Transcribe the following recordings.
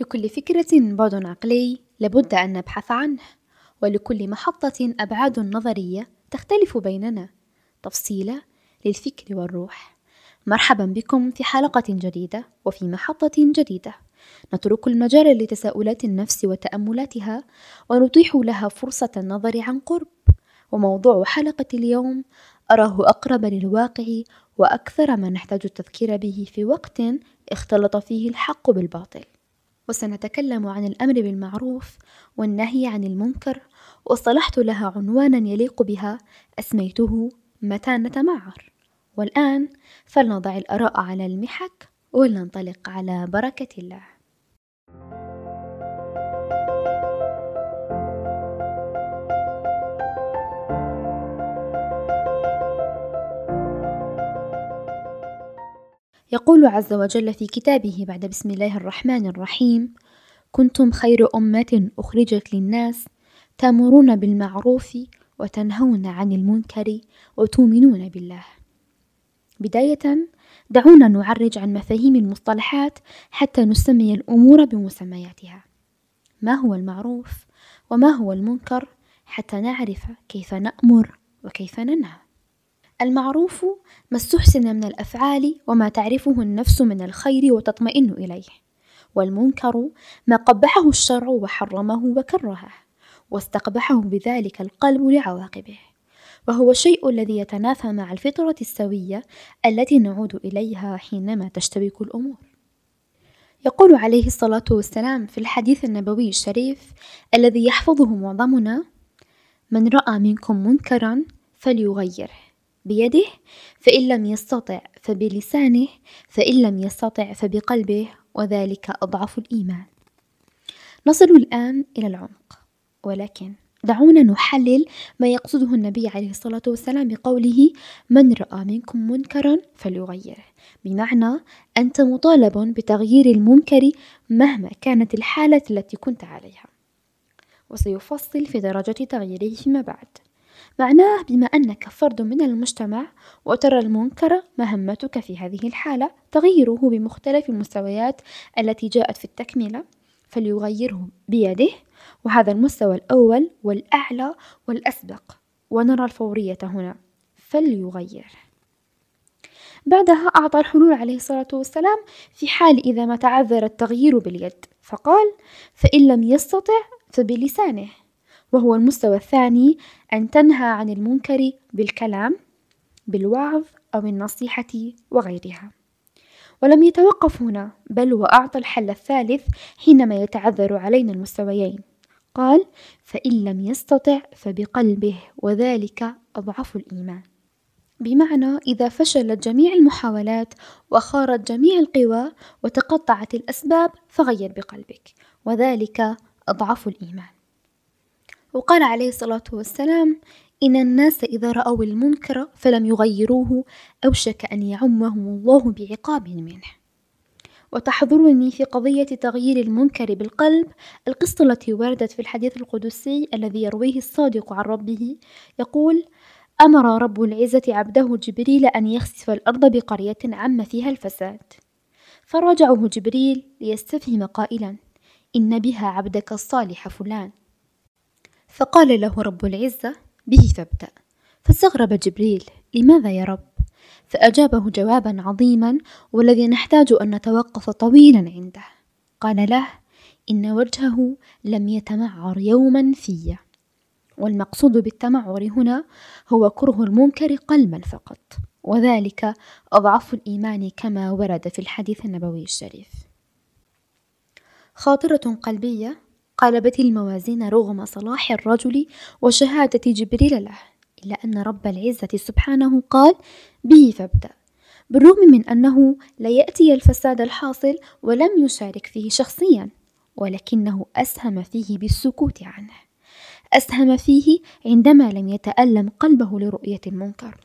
لكل فكرة بعد عقلي لابد أن نبحث عنه، ولكل محطة أبعاد نظرية تختلف بيننا، تفصيلة للفكر والروح. مرحبا بكم في حلقة جديدة وفي محطة جديدة، نترك المجال لتساؤلات النفس وتأملاتها ونتيح لها فرصة النظر عن قرب. وموضوع حلقة اليوم أراه أقرب للواقع وأكثر ما نحتاج التذكير به في وقت اختلط فيه الحق بالباطل. وسنتكلم عن الأمر بالمعروف والنهي عن المنكر واصطلحت لها عنوانا يليق بها أسميته متى نتمعر. والآن فلنضع الآراء على المحك ولننطلق على بركة الله. يقول عز وجل في كتابه بعد بسم الله الرحمن الرحيم كنتم خير أمة أخرجت للناس تأمرون بالمعروف وتنهون عن المنكر وتؤمنون بالله. بداية دعونا نعرج عن مفاهيم المصطلحات حتى نسمي الأمور بمسمياتها. ما هو المعروف وما هو المنكر حتى نعرف كيف نأمر وكيف ننهى. المعروف ما استحسن من الأفعال وما تعرفه النفس من الخير وتطمئن إليه والمنكر ما قبحه الشرع وحرمه وكرهه واستقبحه بذلك القلب لعواقبه وهو الشيء الذي يتنافى مع الفطرة السوية التي نعود إليها حينما تشتبك الأمور. يقول عليه الصلاة والسلام في الحديث النبوي الشريف الذي يحفظه معظمنا من رأى منكم منكرا فليغيره. بيده فإن لم يستطع فبلسانه فإن لم يستطع فبقلبه وذلك أضعف الإيمان. نصل الآن إلى العمق. ولكن دعونا نحلل ما يقصده النبي عليه الصلاة والسلام بقوله من رأى منكم منكرا فليغيره بمعنى أنت مطالب بتغيير المنكر مهما كانت الحالة التي كنت عليها. وسيفصل في درجة تغييره فيما بعد. معناه بما أنك فرد من المجتمع وترى المنكر مهمتك في هذه الحالة تغييره بمختلف المستويات التي جاءت في التكملة فليغيره بيده وهذا المستوى الأول والأعلى والأسبق ونرى الفورية هنا فليغير. بعدها أعطى الحلول عليه الصلاة والسلام في حال إذا ما تعذر التغيير باليد فقال فإن لم يستطع فبلسانه. وهو المستوى الثاني أن تنهى عن المنكر بالكلام بالوعظ أو النصيحة وغيرها. ولم يتوقف هنا بل وأعطى الحل الثالث حينما يتعذر علينا المستويين. قال فإن لم يستطع فبقلبه وذلك أضعف الإيمان. بمعنى إذا فشلت جميع المحاولات وخارت جميع القوى وتقطعت الأسباب فغير بقلبك وذلك أضعف الإيمان. وقال عليه الصلاة والسلام إن الناس إذا رأوا المنكر فلم يغيروه أوشك أن يعمهم الله بعقاب منه. وتحضرني في قضية تغيير المنكر بالقلب القصة التي وردت في الحديث القدسي الذي يرويه الصادق عن ربه يقول أمر رب العزة عبده جبريل أن يخسف الأرض بقرية عم فيها الفساد. فراجعه جبريل ليستفهم قائلا إن بها عبدك الصالح فلان. فقال له رب العزة به فابدأ. فاستغرب جبريل لماذا يا رب؟ فأجابه جوابا عظيما والذي نحتاج أن نتوقف طويلا عنده. قال له إن وجهه لم يتمعر يوما في. والمقصود بالتمعر هنا هو كره المنكر قلبا فقط وذلك أضعف الإيمان كما ورد في الحديث النبوي الشريف. خاطرة قلبية قلبت الموازين رغم صلاح الرجل وشهادة جبريل له إلا أن رب العزة سبحانه قال به فابدأ بالرغم من أنه لا يأتي الفساد الحاصل ولم يشارك فيه شخصيا ولكنه أسهم فيه بالسكوت عنه. أسهم فيه عندما لم يتألم قلبه لرؤية المنكر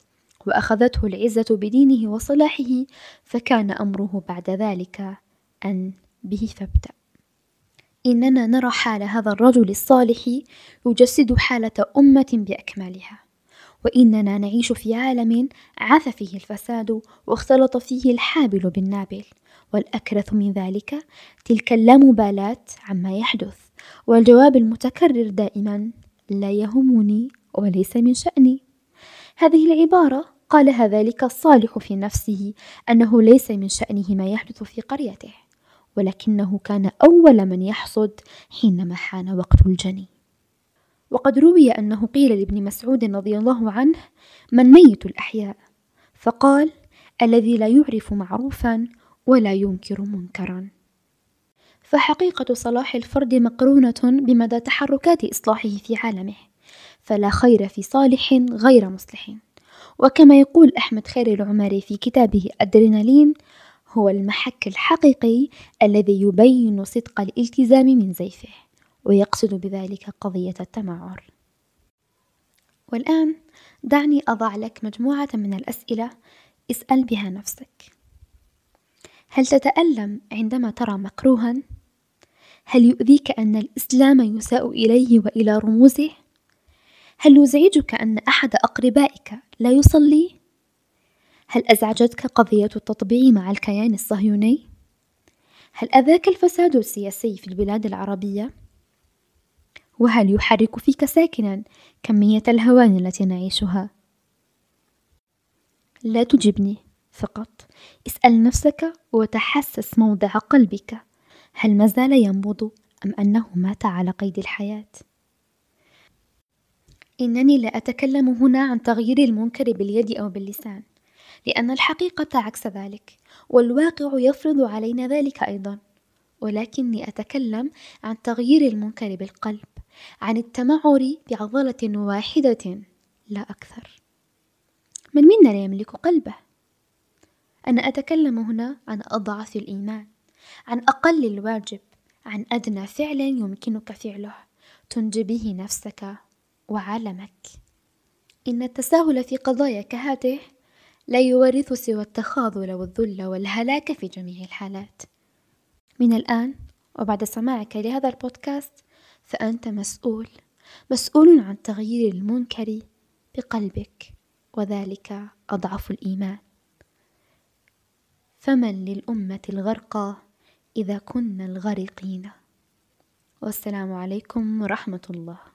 وأخذته العزة بدينه وصلاحه فكان أمره بعد ذلك أن به فابدأ إننا نرى حال هذا الرجل الصالح يجسد حالة أمة بأكملها وإننا نعيش في عالم عاث فيه الفساد واختلط فيه الحابل بالنابل والأكرث من ذلك تلك اللامبالاة عما يحدث والجواب المتكرر دائما لا يهمني وليس من شأني. هذه العبارة قالها ذلك الصالح في نفسه أنه ليس من شأنه ما يحدث في قريته. ولكنه كان أول من يحصد حينما حان وقت الجني. وقد روي أنه قيل لابن مسعود رضي الله عنه من ميت الأحياء؟ فقال الذي لا يعرف معروفا ولا ينكر منكرا. فحقيقة صلاح الفرد مقرونة بمدى تحركات إصلاحه في عالمه فلا خير في صالح غير مصلح. وكما يقول أحمد خير العمري في كتابه أدرينالين هو المحك الحقيقي الذي يبين صدق الالتزام من زيفه ويقصد بذلك قضية التمعر والآن دعني أضع لك مجموعة من الأسئلة اسأل بها نفسك هل تتألم عندما ترى مكروها؟ هل يؤذيك أن الإسلام يساء إليه وإلى رموزه؟ هل يزعجك أن أحد أقربائك لا يصلي؟ هل أزعجتك قضية التطبيع مع الكيان الصهيوني؟ هل أذاك الفساد السياسي في البلاد العربية؟ وهل يحرك فيك ساكنا كمية الهوان التي نعيشها؟ لا تجبني فقط اسأل نفسك وتحسس موضع قلبك هل ما زال ينبض أم أنه مات على قيد الحياة؟ إنني لا أتكلم هنا عن تغيير المنكر باليد أو باللسان لأن الحقيقة عكس ذلك والواقع يفرض علينا ذلك أيضا. ولكني أتكلم عن تغيير المنكر بالقلب عن التمعر بعضلة واحدة لا أكثر. من منا لا يملك قلبه؟ أنا أتكلم هنا عن أضعف الإيمان عن أقل الواجب عن أدنى فعل يمكنك فعله. تنجي به نفسك وعالمك إن التساهل في قضايا كهاته لا يورث سوى التخاذل والذل والهلاك في جميع الحالات. من الآن وبعد سماعك لهذا البودكاست فأنت مسؤول. مسؤول عن تغيير المنكر بقلبك وذلك أضعف الإيمان. فمن للأمة الغرقى إذا كنا الغرقين والسلام عليكم ورحمة الله.